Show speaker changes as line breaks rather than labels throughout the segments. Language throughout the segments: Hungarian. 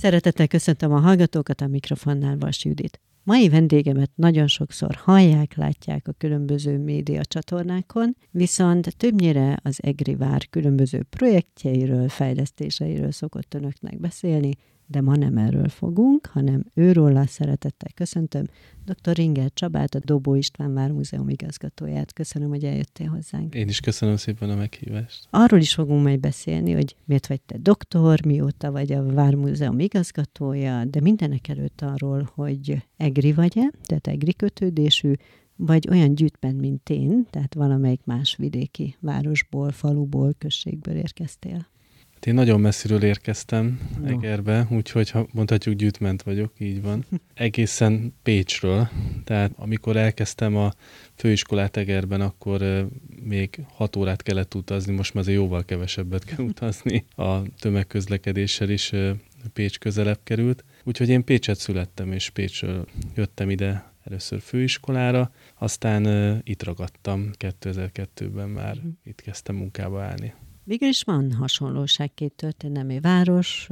Szeretettel köszöntöm a hallgatókat a mikrofonnál Vas Judit. Mai vendégemet nagyon sokszor hallják, látják a különböző média csatornákon, viszont többnyire az EGRI Vár különböző projektjeiről, fejlesztéseiről szokott önöknek beszélni, de ma nem erről fogunk, hanem őról szeretettel köszöntöm dr. Ringer Csabát, a Dobó István Vármúzeum igazgatóját. Köszönöm, hogy eljöttél hozzánk.
Én is köszönöm szépen a meghívást.
Arról is fogunk majd beszélni, hogy miért vagy te doktor, mióta vagy a Vármúzeum igazgatója, de mindenek előtt arról, hogy egri vagy-e, tehát egri kötődésű, vagy olyan gyűjtment, mint én, tehát valamelyik más vidéki városból, faluból, községből érkeztél.
Hát én nagyon messziről érkeztem no. Egerbe, úgyhogy ha mondhatjuk gyűjtment vagyok, így van. Egészen Pécsről, tehát amikor elkezdtem a főiskolát Egerben, akkor még hat órát kellett utazni, most már azért jóval kevesebbet kell utazni. A tömegközlekedéssel is Pécs közelebb került. Úgyhogy én Pécset születtem, és Pécsről jöttem ide először főiskolára, aztán itt ragadtam 2002-ben már, itt kezdtem munkába állni.
Végül is van hasonlóság két történelmi város,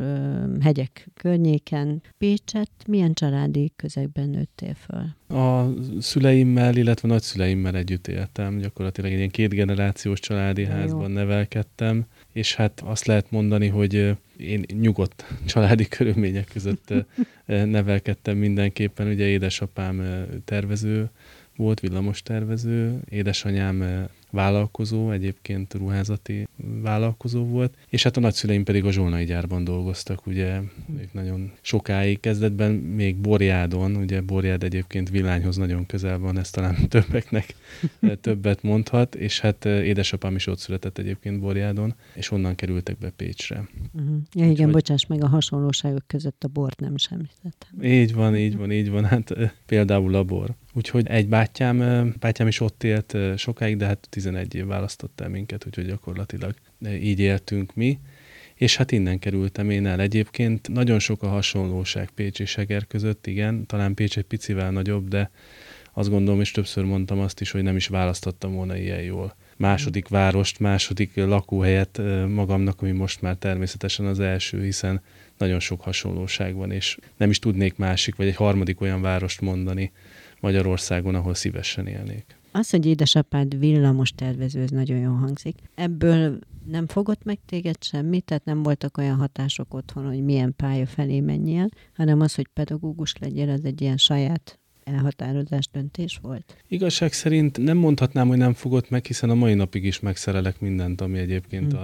hegyek környéken. Pécset milyen családi közegben nőttél föl?
A szüleimmel, illetve nagyszüleimmel együtt éltem. Gyakorlatilag egy ilyen kétgenerációs családi Jó. házban nevelkedtem, és hát azt lehet mondani, hogy én nyugodt családi körülmények között nevelkedtem mindenképpen. Ugye édesapám tervező volt, villamos tervező, édesanyám vállalkozó, egyébként ruházati vállalkozó volt, és hát a nagyszüleim pedig a zsolnai gyárban dolgoztak, ugye ők nagyon sokáig kezdetben, még Borjádon, ugye Borjád egyébként Villányhoz nagyon közel van, ezt talán többeknek többet mondhat, és hát édesapám is ott született egyébként Borjádon, és onnan kerültek be Pécsre.
Uh-huh. Ja, igen, Úgyhogy... bocsáss meg, a hasonlóságok között a bort nem semmitettem.
Így van, így van, így van, hát például a bor. Úgyhogy egy bátyám, bátyám is ott élt sokáig, de hát 11 év választott el minket, úgyhogy gyakorlatilag így éltünk mi. És hát innen kerültem én el. Egyébként nagyon sok a hasonlóság Pécs és Eger között, igen, talán Pécs egy picivel nagyobb, de azt gondolom, és többször mondtam azt is, hogy nem is választottam volna ilyen jól. Második várost, második lakóhelyet magamnak, ami most már természetesen az első, hiszen nagyon sok hasonlóság van, és nem is tudnék másik, vagy egy harmadik olyan várost mondani Magyarországon, ahol szívesen élnék.
Az, hogy édesapád villamos tervező, ez nagyon jól hangzik. Ebből nem fogott meg téged semmi, tehát nem voltak olyan hatások otthon, hogy milyen pálya felé menjél, hanem az, hogy pedagógus legyél, az egy ilyen saját elhatározás döntés volt?
Igazság szerint nem mondhatnám, hogy nem fogott meg, hiszen a mai napig is megszerelek mindent, ami egyébként hmm.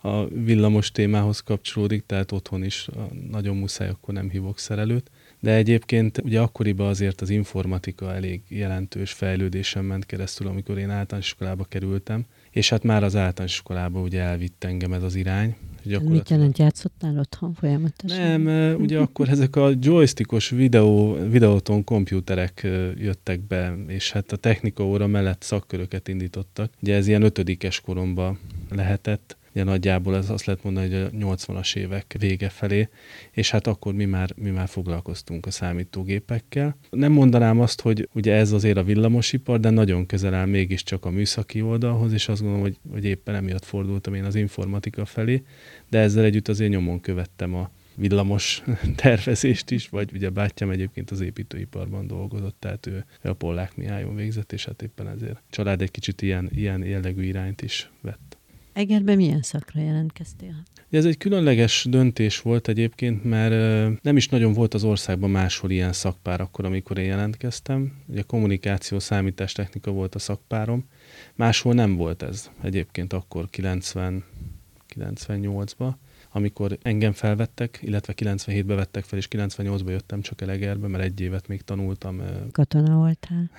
a, a villamos témához kapcsolódik, tehát otthon is nagyon muszáj, akkor nem hívok szerelőt de egyébként ugye akkoriban azért az informatika elég jelentős fejlődésen ment keresztül, amikor én általános iskolába kerültem, és hát már az általános iskolába ugye elvitt engem ez az irány.
Mit jelent, játszottál otthon folyamatosan?
Nem, ugye akkor ezek a joystickos videó, videóton komputerek jöttek be, és hát a technika óra mellett szakköröket indítottak. Ugye ez ilyen ötödikes koromban lehetett, ugye nagyjából ez azt lehet mondani, hogy a 80-as évek vége felé, és hát akkor mi már, mi már foglalkoztunk a számítógépekkel. Nem mondanám azt, hogy ugye ez azért a villamosipar, de nagyon közel áll mégiscsak a műszaki oldalhoz, és azt gondolom, hogy, hogy éppen emiatt fordultam én az informatika felé, de ezzel együtt azért nyomon követtem a, villamos tervezést is, vagy ugye bátyám egyébként az építőiparban dolgozott, tehát ő a Pollák Mihályon végzett, és hát éppen ezért család egy kicsit ilyen, ilyen jellegű irányt is vett.
Egerbe milyen szakra jelentkeztél?
Ez egy különleges döntés volt egyébként, mert nem is nagyon volt az országban máshol ilyen szakpár akkor, amikor én jelentkeztem. Ugye kommunikáció, számítástechnika volt a szakpárom. Máshol nem volt ez egyébként akkor 90, 98-ban amikor engem felvettek, illetve 97-ben vettek fel, és 98-ban jöttem csak Elegerbe, mert egy évet még tanultam.
Katona voltál?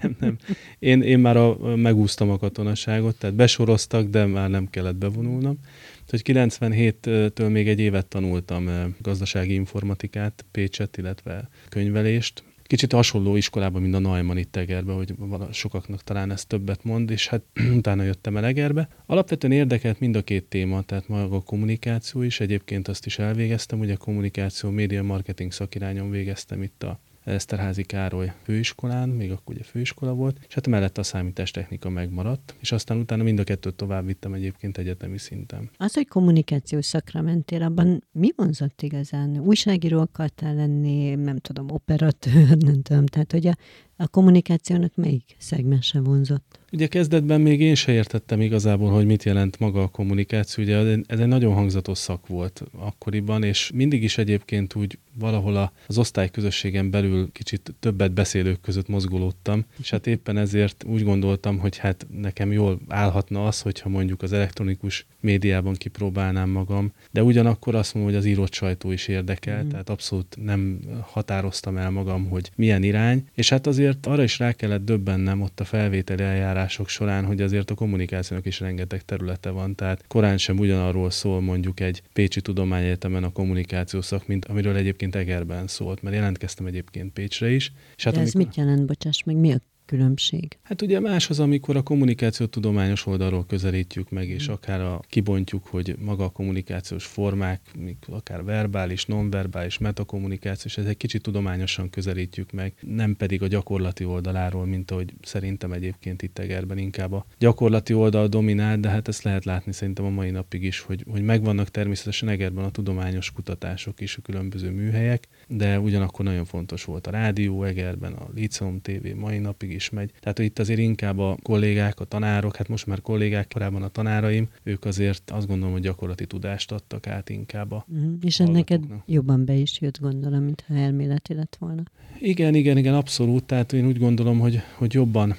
nem, nem. Én, én már a, megúsztam a katonaságot, tehát besoroztak, de már nem kellett bevonulnom. Tehát 97-től még egy évet tanultam gazdasági informatikát, Pécset, illetve könyvelést, kicsit hasonló iskolában, mint a Neumann itt Egerbe, hogy sokaknak talán ez többet mond, és hát utána jöttem el Egerbe. Alapvetően érdekelt mind a két téma, tehát maga a kommunikáció is, egyébként azt is elvégeztem, ugye a kommunikáció, média marketing szakirányon végeztem itt a Eszterházi Károly főiskolán, még akkor ugye főiskola volt, és hát mellett a számítástechnika megmaradt, és aztán utána mind a kettőt tovább vittem egyébként egyetemi szinten.
Az, hogy kommunikációs szakra mentél, abban mi vonzott igazán? Újságíró akartál lenni, nem tudom, operatőr, nem tudom, tehát hogy a, a kommunikációnak melyik szegmense vonzott?
Ugye kezdetben még én se értettem igazából, hogy mit jelent maga a kommunikáció. Ugye ez egy nagyon hangzatos szak volt akkoriban, és mindig is egyébként úgy valahol az osztályközösségen belül kicsit többet beszélők között mozgolódtam, és hát éppen ezért úgy gondoltam, hogy hát nekem jól állhatna az, hogyha mondjuk az elektronikus médiában kipróbálnám magam, de ugyanakkor azt mondom, hogy az írott sajtó is érdekel, mm. tehát abszolút nem határoztam el magam, hogy milyen irány, és hát azért arra is rá kellett döbbennem ott a felvételi eljárások során, hogy azért a kommunikációnak is rengeteg területe van, tehát korán sem ugyanarról szól mondjuk egy Pécsi Tudományegyetemen a kommunikáció szak, mint amiről egyébként Egerben szólt, mert jelentkeztem egyébként Pécsre is.
És hát De ez amikor... mit jelent, bocsáss meg, mi a különbség?
Hát ugye más az, amikor a kommunikációt tudományos oldalról közelítjük meg, és hmm. akár a, kibontjuk, hogy maga a kommunikációs formák, akár verbális, nonverbális, metakommunikáció, és ez egy kicsit tudományosan közelítjük meg, nem pedig a gyakorlati oldaláról, mint ahogy szerintem egyébként itt Egerben inkább a gyakorlati oldal dominál, de hát ezt lehet látni szerintem a mai napig is, hogy, hogy megvannak természetesen Egerben a tudományos kutatások is, a különböző műhelyek, de ugyanakkor nagyon fontos volt a rádió Egerben, a Liceum TV mai napig is megy. Tehát itt azért inkább a kollégák, a tanárok, hát most már kollégák, korábban a tanáraim, ők azért azt gondolom, hogy gyakorlati tudást adtak át inkább a
uh-huh. És neked jobban be is jött, gondolom, mintha elméleti lett volna.
Igen, igen, igen, abszolút. Tehát én úgy gondolom, hogy, hogy jobban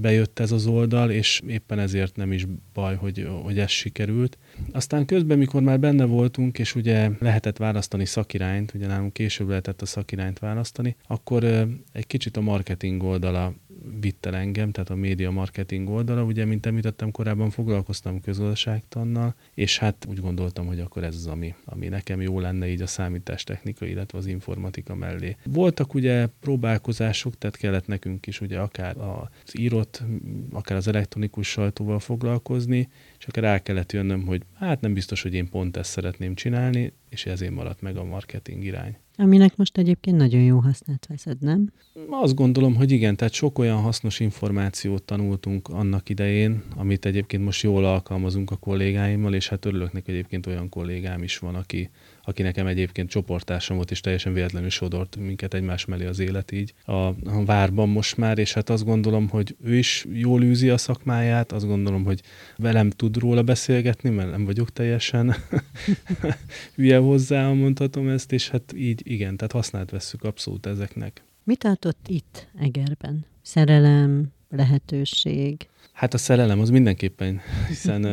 bejött ez az oldal, és éppen ezért nem is baj, hogy, hogy ez sikerült. Aztán közben, mikor már benne voltunk, és ugye lehetett választani szakirányt, ugye nálunk később lehetett a szakirányt választani, akkor egy kicsit a marketing oldala vitt engem, tehát a média marketing oldala. Ugye, mint említettem korábban, foglalkoztam közgazdaságtannal, és hát úgy gondoltam, hogy akkor ez az, ami, ami nekem jó lenne így a számítástechnika, illetve az informatika mellé. Voltak ugye próbálkozások, tehát kellett nekünk is ugye akár az írott, akár az elektronikus sajtóval foglalkozni, és akkor rá kellett jönnöm, hogy hát nem biztos, hogy én pont ezt szeretném csinálni, és ezért maradt meg a marketing irány.
Aminek most egyébként nagyon jó hasznát veszed, nem?
Azt gondolom, hogy igen, tehát sok olyan hasznos információt tanultunk annak idején, amit egyébként most jól alkalmazunk a kollégáimmal, és hát örülök neki, egyébként olyan kollégám is van, aki, aki nekem egyébként csoporttársam volt, és teljesen véletlenül sodort minket egymás mellé az élet így a, a várban most már, és hát azt gondolom, hogy ő is jól űzi a szakmáját, azt gondolom, hogy velem tud róla beszélgetni, mert nem vagyok teljesen hülye hozzá, mondhatom ezt, és hát így igen, tehát használt vesszük abszolút ezeknek.
Mit tartott itt Egerben? Szerelem, lehetőség?
Hát a szerelem az mindenképpen, hiszen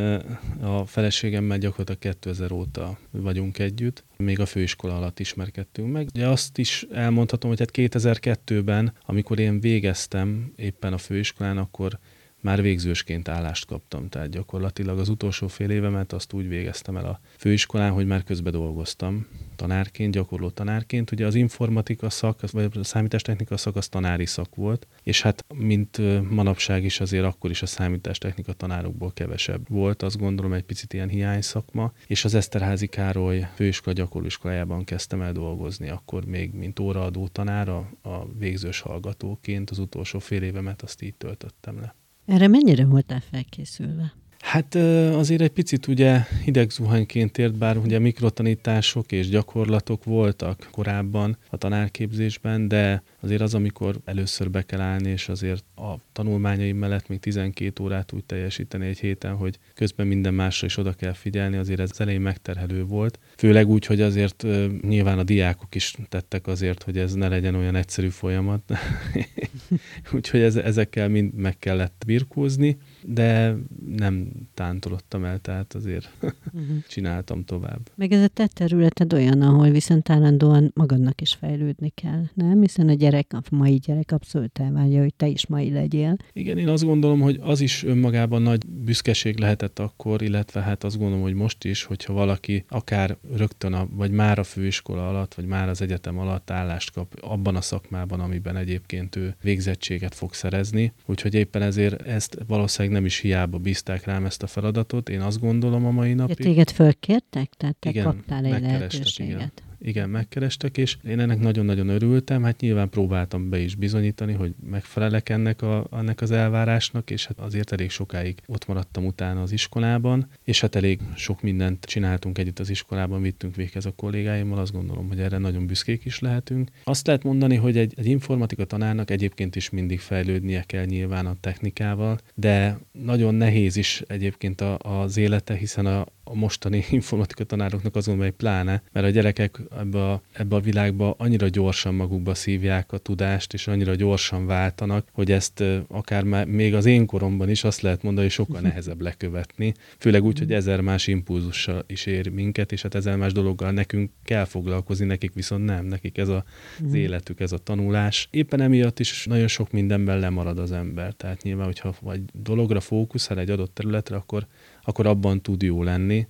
a feleségemmel gyakorlatilag 2000 óta vagyunk együtt, még a főiskola alatt ismerkedtünk meg. Ugye azt is elmondhatom, hogy hát 2002-ben, amikor én végeztem éppen a főiskolán, akkor már végzősként állást kaptam. Tehát gyakorlatilag az utolsó fél évemet azt úgy végeztem el a főiskolán, hogy már közbe dolgoztam tanárként, gyakorló tanárként. Ugye az informatika szak, vagy a számítástechnika szak az tanári szak volt, és hát mint manapság is azért akkor is a számítástechnika tanárokból kevesebb volt, azt gondolom egy picit ilyen hiány szakma, és az Eszterházi Károly főiskola gyakorlóiskolájában kezdtem el dolgozni, akkor még mint óraadó tanár, a, a végzős hallgatóként az utolsó fél évemet azt így töltöttem le.
Erre mennyire voltál felkészülve?
Hát azért egy picit ugye idegzuhanyként ért, bár ugye mikrotanítások és gyakorlatok voltak korábban a tanárképzésben, de azért az, amikor először be kell állni, és azért a tanulmányaim mellett még 12 órát úgy teljesíteni egy héten, hogy közben minden másra is oda kell figyelni, azért ez elején megterhelő volt. Főleg úgy, hogy azért nyilván a diákok is tettek azért, hogy ez ne legyen olyan egyszerű folyamat. Úgyhogy ez, ezekkel mind meg kellett birkózni de nem tántolottam el, tehát azért uh-huh. csináltam tovább.
Meg ez a te területed olyan, ahol viszont állandóan magadnak is fejlődni kell, nem? Hiszen a gyerek, a mai gyerek abszolút elvárja, hogy te is mai legyél.
Igen, én azt gondolom, hogy az is önmagában nagy büszkeség lehetett akkor, illetve hát azt gondolom, hogy most is, hogyha valaki akár rögtön, a, vagy már a főiskola alatt, vagy már az egyetem alatt állást kap abban a szakmában, amiben egyébként ő végzettséget fog szerezni. Úgyhogy éppen ezért ezt valószínűleg nem is hiába bízták rám ezt a feladatot, én azt gondolom a mai napig.
Ja, téged fölkértek? Tehát te igen, kaptál egy lehetőséget?
Igen. Igen, megkerestek, és én ennek nagyon-nagyon örültem, hát nyilván próbáltam be is bizonyítani, hogy megfelelek ennek, a, ennek az elvárásnak, és hát azért elég sokáig ott maradtam utána az iskolában, és hát elég sok mindent csináltunk együtt az iskolában, vittünk véghez a kollégáimmal, azt gondolom, hogy erre nagyon büszkék is lehetünk. Azt lehet mondani, hogy egy, egy informatika tanárnak egyébként is mindig fejlődnie kell nyilván a technikával, de nagyon nehéz is egyébként a, az élete, hiszen a, a mostani informatika tanároknak azon megy pláne, mert a gyerekek ebbe a, ebbe a világba annyira gyorsan magukba szívják a tudást, és annyira gyorsan váltanak, hogy ezt akár már még az én koromban is azt lehet mondani, hogy sokkal nehezebb lekövetni. Főleg úgy, hogy ezer más impulzussal is ér minket, és hát ezer más dologgal nekünk kell foglalkozni, nekik viszont nem, nekik ez a, az mhm. életük, ez a tanulás. Éppen emiatt is nagyon sok mindenben lemarad az ember. Tehát nyilván, hogyha vagy dologra fókuszál egy adott területre, akkor akkor abban tud jó lenni,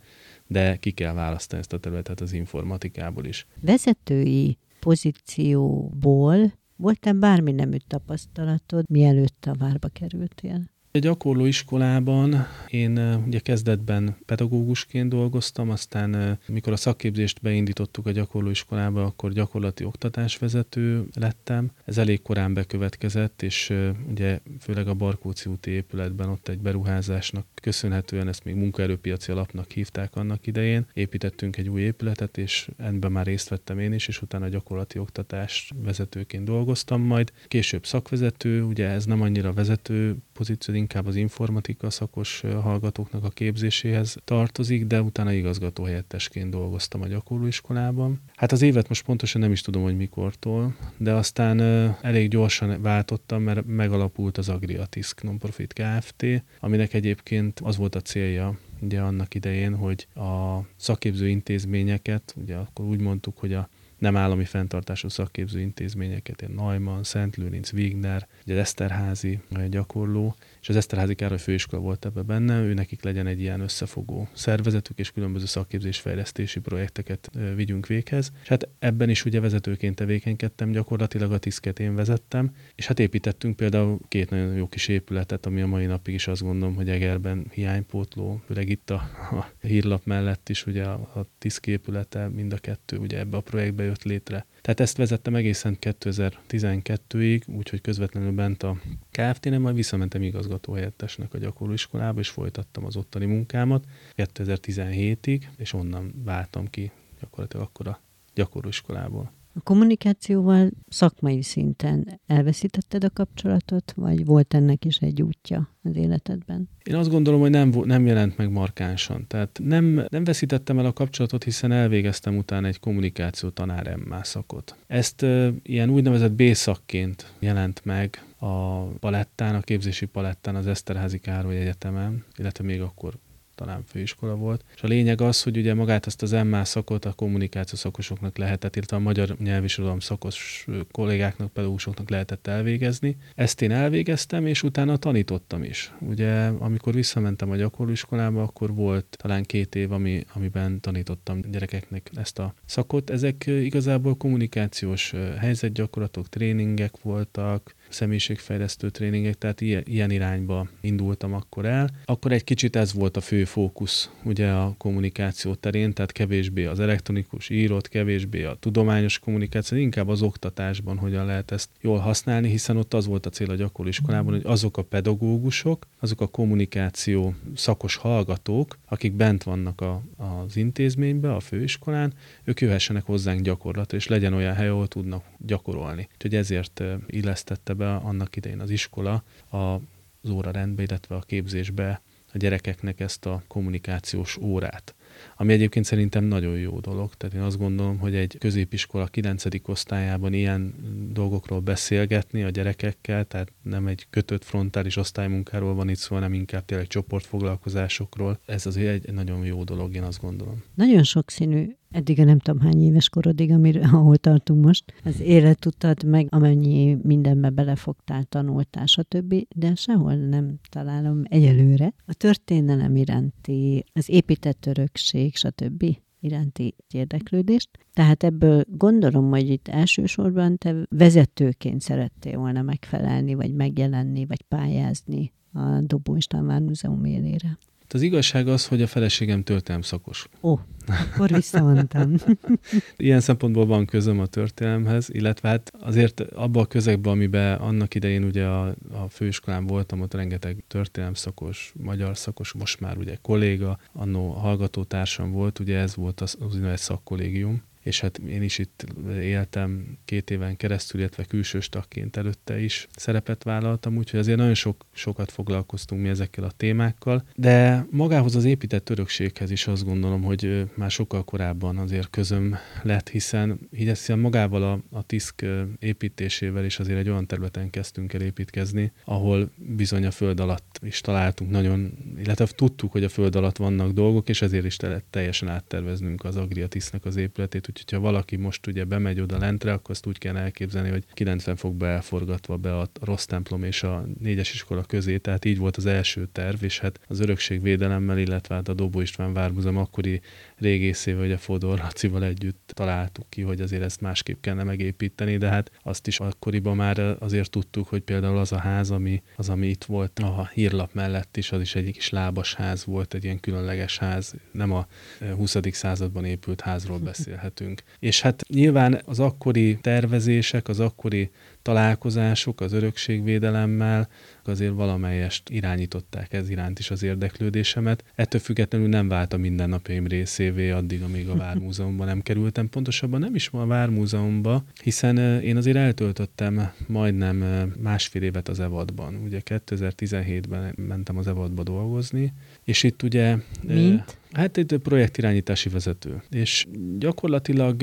de ki kell választani ezt a területet az informatikából is.
Vezetői pozícióból volt-e bármi nemű tapasztalatod, mielőtt a várba kerültél?
A gyakorló iskolában én ugye kezdetben pedagógusként dolgoztam, aztán mikor a szakképzést beindítottuk a gyakorló iskolába, akkor gyakorlati oktatásvezető lettem. Ez elég korán bekövetkezett, és ugye főleg a Barkóci úti épületben ott egy beruházásnak köszönhetően ezt még munkaerőpiaci alapnak hívták annak idején. Építettünk egy új épületet, és ebben már részt vettem én is, és utána gyakorlati oktatás vezetőként dolgoztam majd. Később szakvezető, ugye ez nem annyira vezető pozíció, inkább az informatika szakos hallgatóknak a képzéséhez tartozik, de utána igazgatóhelyettesként dolgoztam a gyakorlóiskolában. Hát az évet most pontosan nem is tudom, hogy mikortól, de aztán elég gyorsan váltottam, mert megalapult az Agriatisk Nonprofit Kft., aminek egyébként az volt a célja, ugye annak idején, hogy a szakképző intézményeket, ugye akkor úgy mondtuk, hogy a nem állami fenntartású szakképző intézményeket, ilyen Neumann, Szent Lőrinc, Wigner, ugye Eszterházi gyakorló, és az Eszterházi Károly főiskola volt ebbe benne, ő nekik legyen egy ilyen összefogó szervezetük, és különböző szakképzésfejlesztési projekteket vigyünk véghez. És hát ebben is ugye vezetőként tevékenykedtem, gyakorlatilag a tiszket én vezettem, és hát építettünk például két nagyon jó kis épületet, ami a mai napig is azt gondolom, hogy Egerben hiánypótló, főleg itt a, a hírlap mellett is ugye a, a tiszk épülete, mind a kettő ugye ebbe a projektbe jött létre. Tehát ezt vezettem egészen 2012-ig, úgyhogy közvetlenül bent a KFT-nél, majd visszamentem igazgatóhelyettesnek a gyakorlóiskolába, és folytattam az ottani munkámat 2017-ig, és onnan váltam ki gyakorlatilag akkor a gyakorlóiskolából.
A kommunikációval szakmai szinten elveszítetted a kapcsolatot, vagy volt ennek is egy útja az életedben?
Én azt gondolom, hogy nem, nem jelent meg markánsan. Tehát nem, nem veszítettem el a kapcsolatot, hiszen elvégeztem utána egy kommunikáció tanár szakot. Ezt e, ilyen úgynevezett B-szakként jelent meg a palettán, a képzési palettán az Eszterházi Károly Egyetemen, illetve még akkor talán főiskola volt. És a lényeg az, hogy ugye magát ezt az MA szakot a kommunikáció szakosoknak lehetett, illetve a magyar nyelvirodalom szakos kollégáknak, pedagógusoknak lehetett elvégezni. Ezt én elvégeztem, és utána tanítottam is. Ugye, amikor visszamentem a gyakorlóiskolába, akkor volt talán két év, ami, amiben tanítottam gyerekeknek ezt a szakot. Ezek igazából kommunikációs helyzetgyakorlatok, tréningek voltak, személyiségfejlesztő tréningek, tehát ilyen, irányba indultam akkor el. Akkor egy kicsit ez volt a fő fókusz ugye a kommunikáció terén, tehát kevésbé az elektronikus írott, kevésbé a tudományos kommunikáció, inkább az oktatásban hogyan lehet ezt jól használni, hiszen ott az volt a cél a gyakorliskolában, hogy azok a pedagógusok, azok a kommunikáció szakos hallgatók, akik bent vannak a, az intézménybe, a főiskolán, ők jöhessenek hozzánk gyakorlatra, és legyen olyan hely, ahol tudnak gyakorolni. Úgyhogy ezért illesztette be annak idején az iskola az órarendbe, illetve a képzésbe a gyerekeknek ezt a kommunikációs órát. Ami egyébként szerintem nagyon jó dolog. Tehát én azt gondolom, hogy egy középiskola 9. osztályában ilyen dolgokról beszélgetni a gyerekekkel, tehát nem egy kötött frontális osztálymunkáról van itt szó, hanem inkább tényleg csoportfoglalkozásokról. Ez azért egy nagyon jó dolog, én azt gondolom.
Nagyon sokszínű eddig a nem tudom hány éves korodig, amire, ahol tartunk most, az életutat, meg amennyi mindenbe belefogtál, tanultál, stb., de sehol nem találom egyelőre. A történelem iránti, az épített örökség, stb iránti érdeklődést. Tehát ebből gondolom, hogy itt elsősorban te vezetőként szerettél volna megfelelni, vagy megjelenni, vagy pályázni a Dobó István Múzeum élére.
Az igazság az, hogy a feleségem történelem szakos.
Ó, akkor visszamondtam.
Ilyen szempontból van közöm a történelemhez, illetve hát azért abban a közegben, amiben annak idején ugye a, a főiskolán voltam, ott rengeteg történelem szakos, magyar szakos, most már ugye kolléga, annó hallgatótársam volt, ugye ez volt az, az úgynevezett szakkollégium, és hát én is itt éltem két éven keresztül, illetve külsős tagként előtte is szerepet vállaltam, úgyhogy azért nagyon sok, sokat foglalkoztunk mi ezekkel a témákkal, de magához az épített örökséghez is azt gondolom, hogy már sokkal korábban azért közöm lett, hiszen így ezt magával a, a TISZK építésével is azért egy olyan területen kezdtünk el építkezni, ahol bizony a föld alatt is találtunk nagyon, illetve tudtuk, hogy a föld alatt vannak dolgok, és ezért is teljesen átterveznünk az Agriatisznek az épületét, Úgyhogy ha valaki most ugye bemegy oda lentre, akkor azt úgy kell elképzelni, hogy 90 fokba elforgatva be a rossz templom és a négyes iskola közé, tehát így volt az első terv, és hát az örökségvédelemmel, illetve hát a Dobó István Vármúzeum akkori régészével, hogy a Fodor Lacival együtt találtuk ki, hogy azért ezt másképp kellene megépíteni, de hát azt is akkoriban már azért tudtuk, hogy például az a ház, ami, az, ami itt volt a hírlap mellett is, az is egy kis lábas ház volt, egy ilyen különleges ház, nem a 20. században épült házról beszélhetünk. És hát nyilván az akkori tervezések, az akkori találkozások az örökségvédelemmel azért valamelyest irányították ez iránt is az érdeklődésemet. Ettől függetlenül nem vált a mindennapjaim részévé addig, amíg a Vármúzeumban nem kerültem. Pontosabban nem is a Vármúzeumba, hiszen én azért eltöltöttem majdnem másfél évet az Evadban. Ugye 2017-ben mentem az Evadba dolgozni, és itt ugye...
Mint?
Hát egy projektirányítási vezető. És gyakorlatilag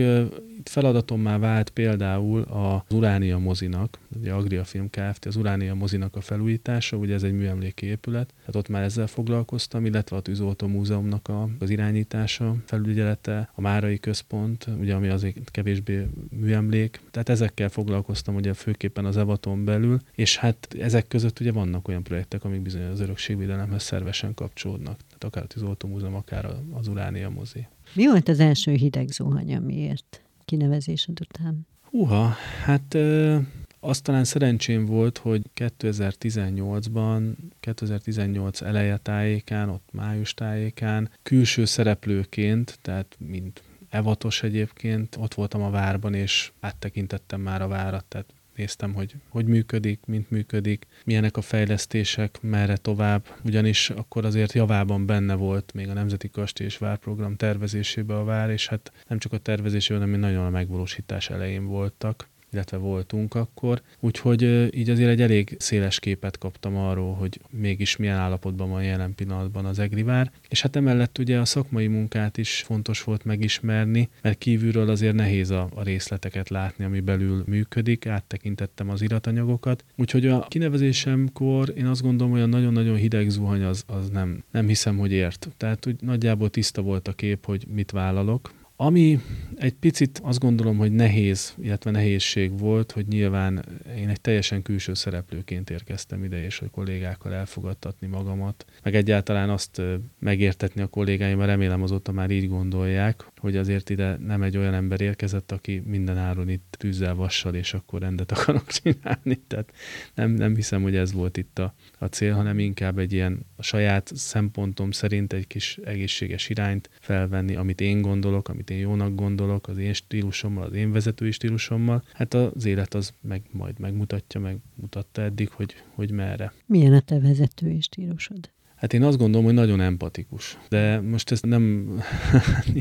itt feladatom már vált például az Uránia mozinak, ugye Agria Film Kft. az Uránia mozinak a felújítása, ugye ez egy műemléki épület, tehát ott már ezzel foglalkoztam, illetve a Tűzoltó Múzeumnak a, az irányítása, felügyelete, a Márai Központ, ugye ami azért kevésbé műemlék, tehát ezekkel foglalkoztam ugye főképpen az Evaton belül, és hát ezek között ugye vannak olyan projektek, amik bizony az örökségvédelemhez szervesen kapcsolódnak, tehát akár a Tűzoltó Múzeum, akár az Uránia mozi.
Mi volt az első hideg zuhany, miért? kinevezésed után?
Húha, hát ö, azt talán szerencsém volt, hogy 2018-ban, 2018 eleje tájékán, ott május tájékán, külső szereplőként, tehát mint evatos egyébként, ott voltam a várban, és áttekintettem már a várat, tehát néztem, hogy hogy működik, mint működik, milyenek a fejlesztések, merre tovább, ugyanis akkor azért javában benne volt még a Nemzeti Kastély és Várprogram tervezésébe a vár, és hát nem csak a tervezésében, hanem nagyon a megvalósítás elején voltak illetve voltunk akkor. Úgyhogy így azért egy elég széles képet kaptam arról, hogy mégis milyen állapotban van jelen pillanatban az Egrivár. És hát emellett ugye a szakmai munkát is fontos volt megismerni, mert kívülről azért nehéz a, részleteket látni, ami belül működik, áttekintettem az iratanyagokat. Úgyhogy a kinevezésemkor én azt gondolom, hogy a nagyon-nagyon hideg zuhany az, az nem, nem hiszem, hogy ért. Tehát úgy nagyjából tiszta volt a kép, hogy mit vállalok, ami egy picit azt gondolom, hogy nehéz, illetve nehézség volt, hogy nyilván én egy teljesen külső szereplőként érkeztem ide, és hogy kollégákkal elfogadtatni magamat, meg egyáltalán azt megértetni a kollégáim, remélem azóta már így gondolják, hogy azért ide nem egy olyan ember érkezett, aki minden áron itt tűzzel, vassal, és akkor rendet akarok csinálni. Tehát nem, nem hiszem, hogy ez volt itt a, a cél, hanem inkább egy ilyen a saját szempontom szerint egy kis egészséges irányt felvenni, amit én gondolok, amit én jónak gondolok, az én stílusommal, az én vezetői stílusommal. Hát az élet az meg majd megmutatja, megmutatta eddig, hogy, hogy merre.
Milyen a te vezetői stílusod?
Hát én azt gondolom, hogy nagyon empatikus. De most ezt nem,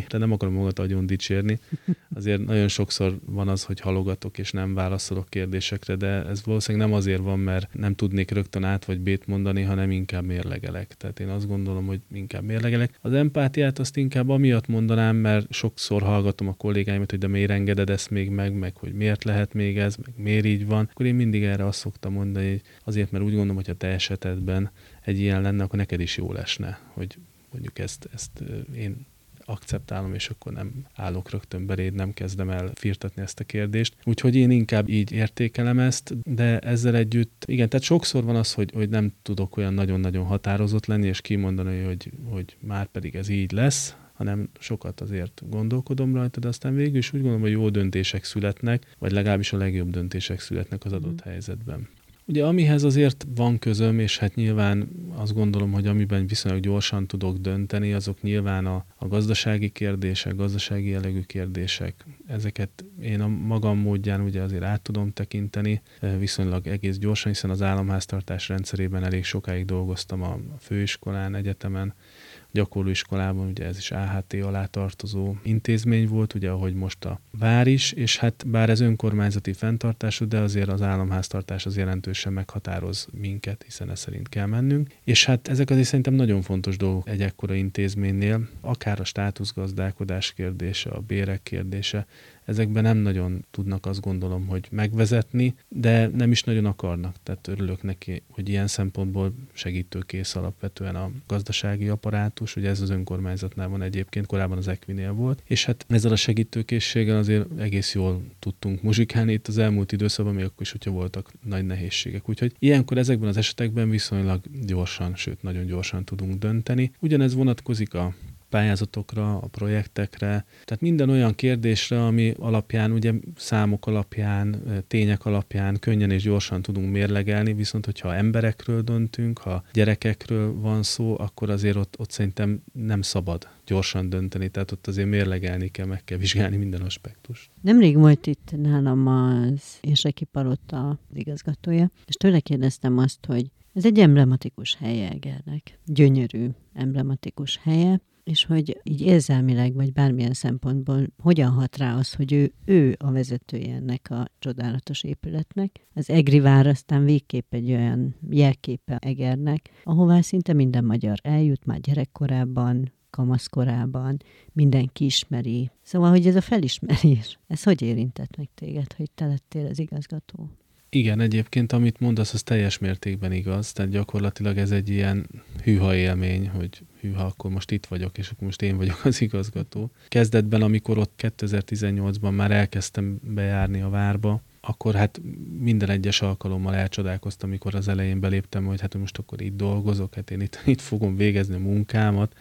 de nem akarom magát nagyon dicsérni. Azért nagyon sokszor van az, hogy halogatok és nem válaszolok kérdésekre, de ez valószínűleg nem azért van, mert nem tudnék rögtön át vagy bét mondani, hanem inkább mérlegelek. Tehát én azt gondolom, hogy inkább mérlegelek. Az empátiát azt inkább amiatt mondanám, mert sokszor hallgatom a kollégáimat, hogy de miért engeded ezt még meg, meg hogy miért lehet még ez, meg miért így van. Akkor én mindig erre azt szoktam mondani, hogy azért, mert úgy gondolom, hogy a te esetedben egy ilyen lenne, akkor neked is jó lesne, hogy mondjuk ezt, ezt én akceptálom, és akkor nem állok rögtön beléd, nem kezdem el firtatni ezt a kérdést. Úgyhogy én inkább így értékelem ezt, de ezzel együtt, igen, tehát sokszor van az, hogy, hogy nem tudok olyan nagyon-nagyon határozott lenni, és kimondani, hogy, hogy már pedig ez így lesz, hanem sokat azért gondolkodom rajta, de aztán végül is úgy gondolom, hogy jó döntések születnek, vagy legalábbis a legjobb döntések születnek az adott mm. helyzetben. Ugye amihez azért van közöm, és hát nyilván azt gondolom, hogy amiben viszonylag gyorsan tudok dönteni, azok nyilván a, a gazdasági kérdések, gazdasági jellegű kérdések. Ezeket én a magam módján ugye azért át tudom tekinteni, eh, viszonylag egész gyorsan, hiszen az államháztartás rendszerében elég sokáig dolgoztam a főiskolán, egyetemen, gyakorlóiskolában, ugye ez is AHT alá tartozó intézmény volt, ugye ahogy most a vár is, és hát bár ez önkormányzati fenntartású, de azért az államháztartás az jelentősen meghatároz minket, hiszen ez szerint kell mennünk. És hát ezek azért szerintem nagyon fontos dolgok egy ekkora intézménynél, akár a státuszgazdálkodás kérdése, a bérek kérdése, ezekben nem nagyon tudnak azt gondolom, hogy megvezetni, de nem is nagyon akarnak. Tehát örülök neki, hogy ilyen szempontból segítőkész alapvetően a gazdasági apparátus, ugye ez az önkormányzatnál van egyébként, korábban az Equinél volt, és hát ezzel a segítőkészséggel azért egész jól tudtunk muzsikálni itt az elmúlt időszakban, még akkor is, hogyha voltak nagy nehézségek. Úgyhogy ilyenkor ezekben az esetekben viszonylag gyorsan, sőt nagyon gyorsan tudunk dönteni. Ugyanez vonatkozik a pályázatokra, a projektekre, tehát minden olyan kérdésre, ami alapján, ugye számok alapján, tények alapján könnyen és gyorsan tudunk mérlegelni, viszont hogyha emberekről döntünk, ha gyerekekről van szó, akkor azért ott, ott szerintem nem szabad gyorsan dönteni, tehát ott azért mérlegelni kell, meg kell vizsgálni minden aspektus.
Nemrég volt itt nálam az Érseki Palota az igazgatója, és tőle kérdeztem azt, hogy ez egy emblematikus helye Egernek, gyönyörű emblematikus helye, és hogy így érzelmileg, vagy bármilyen szempontból hogyan hat rá az, hogy ő, ő a vezetője ennek a csodálatos épületnek. Az Egri vár aztán végképp egy olyan jelképe Egernek, ahová szinte minden magyar eljut már gyerekkorában, kamaszkorában, mindenki ismeri. Szóval, hogy ez a felismerés, ez hogy érintett meg téged, hogy te lettél az igazgató?
Igen, egyébként amit mondasz, az teljes mértékben igaz, tehát gyakorlatilag ez egy ilyen hűha élmény, hogy hűha, akkor most itt vagyok, és akkor most én vagyok az igazgató. Kezdetben, amikor ott 2018-ban már elkezdtem bejárni a várba, akkor hát minden egyes alkalommal elcsodálkoztam, amikor az elején beléptem, hogy hát most akkor itt dolgozok, hát én itt, itt fogom végezni a munkámat,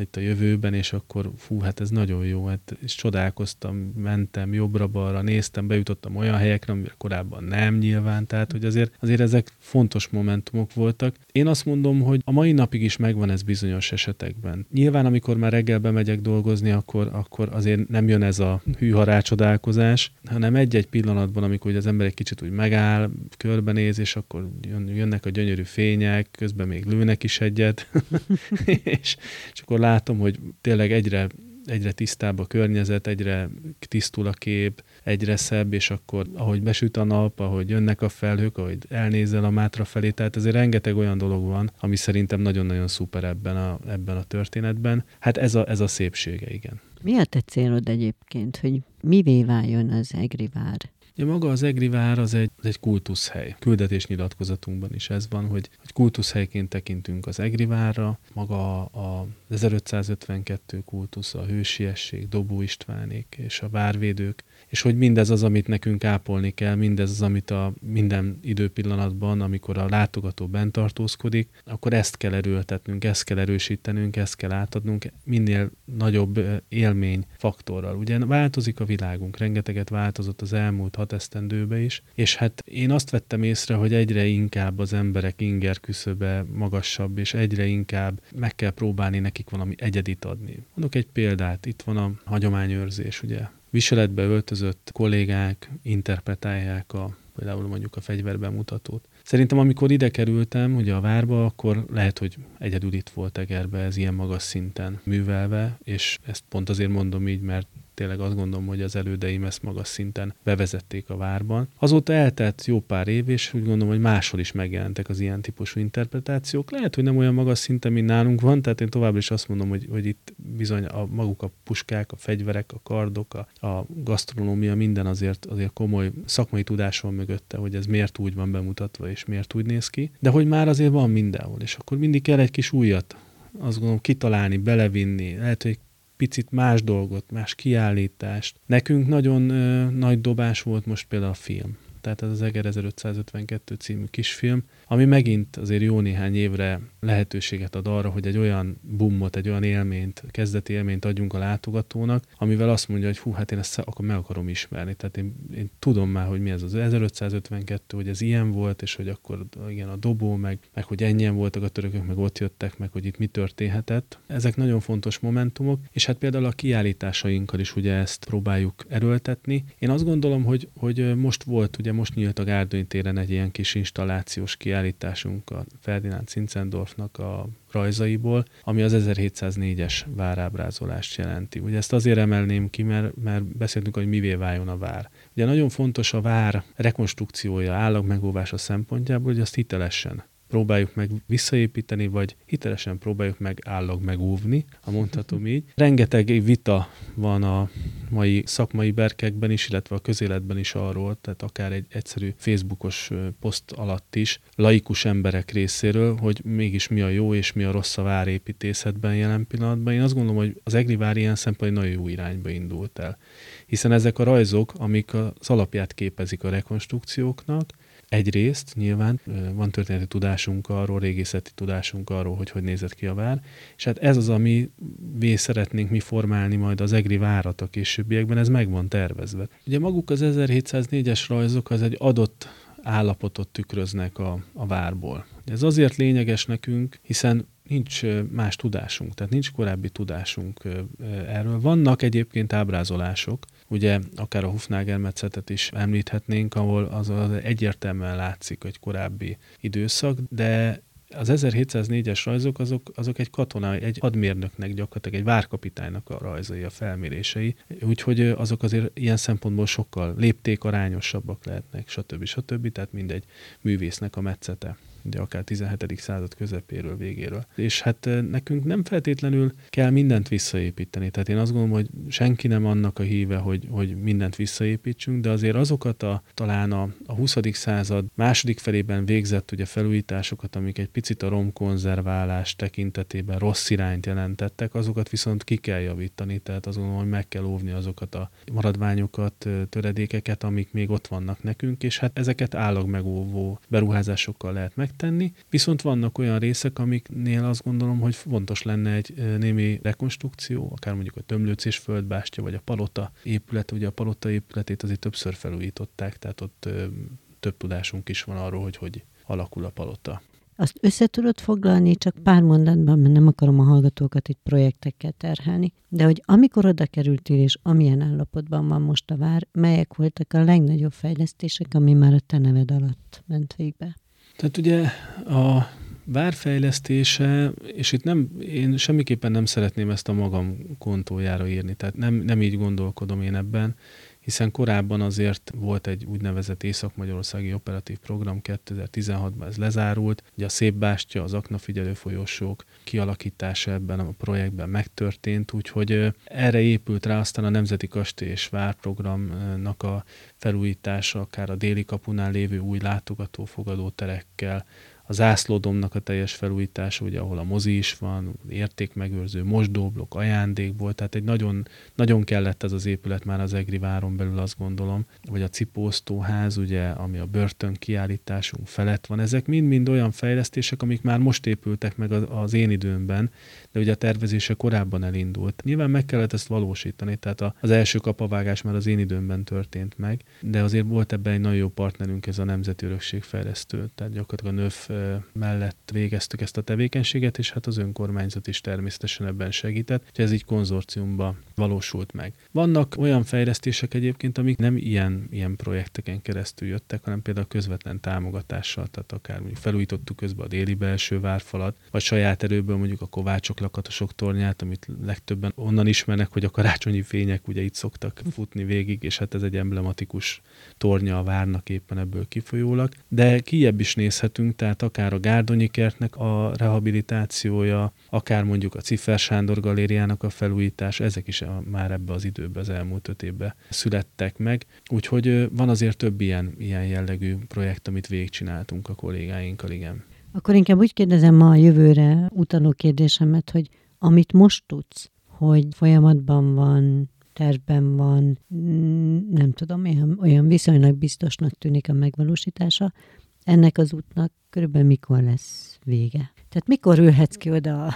itt a jövőben, és akkor fú, hát ez nagyon jó, hát és csodálkoztam, mentem jobbra-balra, néztem, bejutottam olyan helyekre, amire korábban nem nyilván, tehát hogy azért, azért ezek fontos momentumok voltak. Én azt mondom, hogy a mai napig is megvan ez bizonyos esetekben. Nyilván, amikor már reggel bemegyek dolgozni, akkor, akkor azért nem jön ez a hűha rácsodálkozás, hanem egy-egy pillanatban, amikor az ember egy kicsit úgy megáll, körbenéz, és akkor jön, jönnek a gyönyörű fények, közben még lőnek is egyet, és, és akkor látom, hogy tényleg egyre, egyre tisztább a környezet, egyre tisztul a kép, egyre szebb, és akkor ahogy besüt a nap, ahogy jönnek a felhők, ahogy elnézel a Mátra felé, tehát ezért rengeteg olyan dolog van, ami szerintem nagyon-nagyon szuper ebben a, ebben a történetben. Hát ez a, ez a szépsége, igen.
Mi a te célod egyébként, hogy mivé váljon az Egri vár?
Ja, maga az Egri vár az egy, az egy kultuszhely. Küldetés nyilatkozatunkban is ez van, hogy, hogy kultuszhelyként tekintünk az Egri várra. Maga a 1552 kultusz, a hősiesség, Dobó Istvánék és a várvédők és hogy mindez az, amit nekünk ápolni kell, mindez az, amit a minden időpillanatban, amikor a látogató bent tartózkodik, akkor ezt kell erőltetnünk, ezt kell erősítenünk, ezt kell átadnunk minél nagyobb élmény faktorral. Ugye változik a világunk, rengeteget változott az elmúlt hat esztendőbe is, és hát én azt vettem észre, hogy egyre inkább az emberek inger küszöbe magasabb, és egyre inkább meg kell próbálni nekik valami egyedit adni. Mondok egy példát, itt van a hagyományőrzés, ugye viseletbe öltözött kollégák interpretálják a, például mondjuk a fegyverbemutatót. Szerintem amikor ide kerültem, ugye a várba, akkor lehet, hogy egyedül itt volt Egerbe ez ilyen magas szinten művelve, és ezt pont azért mondom így, mert tényleg azt gondolom, hogy az elődeim ezt magas szinten bevezették a várban. Azóta eltelt jó pár év, és úgy gondolom, hogy máshol is megjelentek az ilyen típusú interpretációk. Lehet, hogy nem olyan magas szinten, mint nálunk van, tehát én továbbra is azt mondom, hogy, hogy itt bizony a maguk a puskák, a fegyverek, a kardok, a, a gasztronómia, minden azért, azért komoly szakmai tudás van mögötte, hogy ez miért úgy van bemutatva, és miért úgy néz ki. De hogy már azért van mindenhol, és akkor mindig kell egy kis újat azt gondolom kitalálni, belevinni. Lehet, hogy picit más dolgot, más kiállítást. Nekünk nagyon ö, nagy dobás volt most például a film. tehát ez az Eger 1552 című kisfilm, ami megint azért jó néhány évre lehetőséget ad arra, hogy egy olyan bummot, egy olyan élményt, kezdeti élményt adjunk a látogatónak, amivel azt mondja, hogy hú, hát én ezt akkor meg akarom ismerni. Tehát én, én tudom már, hogy mi ez az 1552, hogy ez ilyen volt, és hogy akkor igen, a dobó, meg, meg hogy ennyien voltak a törökök, meg ott jöttek, meg hogy itt mi történhetett. Ezek nagyon fontos momentumok, és hát például a kiállításainkkal is ugye ezt próbáljuk erőltetni. Én azt gondolom, hogy, hogy most volt, ugye most nyílt a Gárdony téren egy ilyen kis installációs kiállításunk a Ferdinand Zinzendorfnak a rajzaiból, ami az 1704-es várábrázolást jelenti. Ugye ezt azért emelném ki, mert, mert beszéltünk, hogy mivé váljon a vár. Ugye nagyon fontos a vár rekonstrukciója, állagmegóvása szempontjából, hogy azt hitelesen próbáljuk meg visszaépíteni, vagy hitelesen próbáljuk meg állag megúvni, ha mondhatom így. Rengeteg vita van a mai szakmai berkekben is, illetve a közéletben is arról, tehát akár egy egyszerű Facebookos poszt alatt is, laikus emberek részéről, hogy mégis mi a jó és mi a rossz a várépítészetben jelen pillanatban. Én azt gondolom, hogy az Egri vár ilyen szempontból nagyon jó irányba indult el. Hiszen ezek a rajzok, amik az alapját képezik a rekonstrukcióknak, Egyrészt nyilván van történeti tudásunk arról, régészeti tudásunk arról, hogy hogy nézett ki a vár, és hát ez az, ami mi szeretnénk mi formálni majd az egri várat a későbbiekben, ez meg van tervezve. Ugye maguk az 1704-es rajzok az egy adott állapotot tükröznek a, a várból. Ez azért lényeges nekünk, hiszen nincs más tudásunk, tehát nincs korábbi tudásunk erről. Vannak egyébként ábrázolások, ugye akár a Hufnagel metszetet is említhetnénk, ahol az, az egyértelműen látszik egy korábbi időszak, de az 1704-es rajzok azok, azok egy katona, egy hadmérnöknek gyakorlatilag egy várkapitánynak a rajzai, a felmérései, úgyhogy azok azért ilyen szempontból sokkal léptékarányosabbak lehetnek, stb. stb. Tehát mindegy művésznek a metszete ugye akár 17. század közepéről, végéről. És hát nekünk nem feltétlenül kell mindent visszaépíteni. Tehát én azt gondolom, hogy senki nem annak a híve, hogy, hogy mindent visszaépítsünk, de azért azokat a talán a, a 20. század második felében végzett ugye felújításokat, amik egy picit a romkonzerválás tekintetében rossz irányt jelentettek, azokat viszont ki kell javítani, tehát azt gondolom, hogy meg kell óvni azokat a maradványokat, töredékeket, amik még ott vannak nekünk, és hát ezeket állagmegóvó beruházásokkal lehet meg megtenni, viszont vannak olyan részek, amiknél azt gondolom, hogy fontos lenne egy némi rekonstrukció, akár mondjuk a Tömlőcés földbástya, vagy a Palota épület, ugye a Palota épületét azért többször felújították, tehát ott több tudásunk is van arról, hogy hogy alakul a palota.
Azt össze foglalni csak pár mondatban, mert nem akarom a hallgatókat itt projektekkel terhelni, de hogy amikor oda kerültél, és amilyen állapotban van most a vár, melyek voltak a legnagyobb fejlesztések, ami már a te neved alatt ment végbe?
Tehát ugye a várfejlesztése, és itt nem, én semmiképpen nem szeretném ezt a magam kontójára írni, tehát nem, nem így gondolkodom én ebben, hiszen korábban azért volt egy úgynevezett Észak-Magyarországi Operatív Program 2016-ban ez lezárult, ugye a Szép Bástya, az Aknafigyelő folyosók kialakítása ebben a projektben megtörtént, úgyhogy erre épült rá aztán a Nemzeti Kastély és Várprogramnak a felújítása, akár a déli kapunál lévő új látogatófogadó terekkel, a zászlódomnak a teljes felújítása, ugye, ahol a mozi is van, értékmegőrző, mosdóblok, ajándékból, tehát egy nagyon, nagyon kellett ez az épület már az Egri váron belül, azt gondolom, vagy a cipóztóház, ugye, ami a börtön kiállításunk felett van. Ezek mind-mind olyan fejlesztések, amik már most épültek meg az én időmben, de ugye a tervezése korábban elindult. Nyilván meg kellett ezt valósítani, tehát az első kapavágás már az én időmben történt meg, de azért volt ebben egy nagyon jó partnerünk, ez a Nemzeti Örökségfejlesztő, tehát gyakorlatilag a NÖF mellett végeztük ezt a tevékenységet, és hát az önkormányzat is természetesen ebben segített, hogy ez így konzorciumba valósult meg. Vannak olyan fejlesztések egyébként, amik nem ilyen, ilyen projekteken keresztül jöttek, hanem például közvetlen támogatással, tehát akár mondjuk felújítottuk közben a déli belső várfalat, vagy saját erőből mondjuk a Kovácsok lakatosok tornyát, amit legtöbben onnan ismernek, hogy a karácsonyi fények ugye itt szoktak futni végig, és hát ez egy emblematikus tornya a várnak éppen ebből kifolyólag. De kiebb is nézhetünk, tehát akár a Gárdonyi kertnek a rehabilitációja, akár mondjuk a Ciffer Sándor galériának a felújítása, ezek is már ebbe az időbe, az elmúlt öt évben születtek meg. Úgyhogy van azért több ilyen, ilyen jellegű projekt, amit végigcsináltunk a kollégáinkkal, igen.
Akkor inkább úgy kérdezem ma a jövőre utaló kérdésemet, hogy amit most tudsz, hogy folyamatban van tervben van, nem tudom, olyan, olyan viszonylag biztosnak tűnik a megvalósítása, ennek az útnak körülbelül mikor lesz vége? Tehát mikor ülhetsz ki oda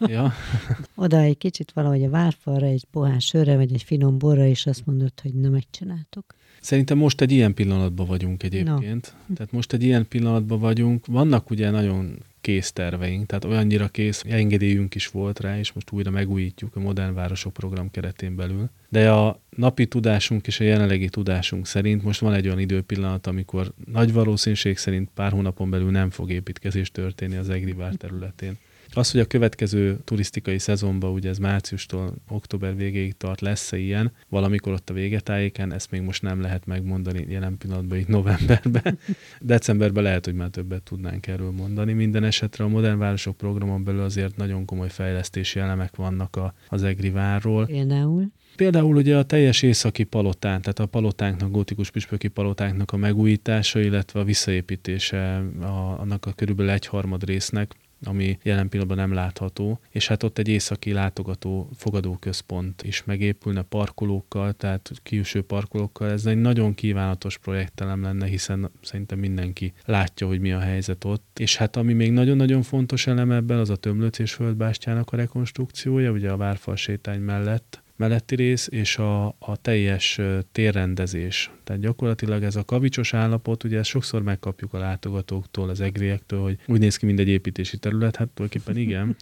Ja.
oda egy kicsit valahogy a várfalra, egy pohás sörre, vagy egy finom borra, és azt mondod, hogy na megcsináltuk.
Szerintem most egy ilyen pillanatban vagyunk egyébként. No. Tehát most egy ilyen pillanatban vagyunk. Vannak ugye nagyon kész terveink, tehát olyannyira kész, engedélyünk is volt rá, és most újra megújítjuk a Modern Városok program keretén belül. De a napi tudásunk és a jelenlegi tudásunk szerint most van egy olyan időpillanat, amikor nagy valószínűség szerint pár hónapon belül nem fog építkezés történni az Egrivár területén. Az, hogy a következő turisztikai szezonban, ugye ez márciustól október végéig tart, lesz-e ilyen, valamikor ott a végetájéken, ezt még most nem lehet megmondani jelen pillanatban, itt novemberben. Decemberben lehet, hogy már többet tudnánk erről mondani. Minden esetre a Modern Városok programon belül azért nagyon komoly fejlesztési elemek vannak a, az Egri várról.
Például?
Például ugye a teljes északi palotán, tehát a palotánknak, gótikus püspöki palotánknak a megújítása, illetve a visszaépítése a, annak a körülbelül egyharmad résznek, ami jelen pillanatban nem látható, és hát ott egy északi látogató fogadóközpont is megépülne parkolókkal, tehát külső parkolókkal. Ez egy nagyon kívánatos projektelem lenne, hiszen szerintem mindenki látja, hogy mi a helyzet ott. És hát ami még nagyon-nagyon fontos elem ebben, az a Tömlöc és Földbástyának a rekonstrukciója, ugye a Várfal sétány mellett, melletti rész és a, a teljes térrendezés. Tehát gyakorlatilag ez a kavicsos állapot, ugye ezt sokszor megkapjuk a látogatóktól, az egriektől, hogy úgy néz ki, mint egy építési terület, hát tulajdonképpen igen,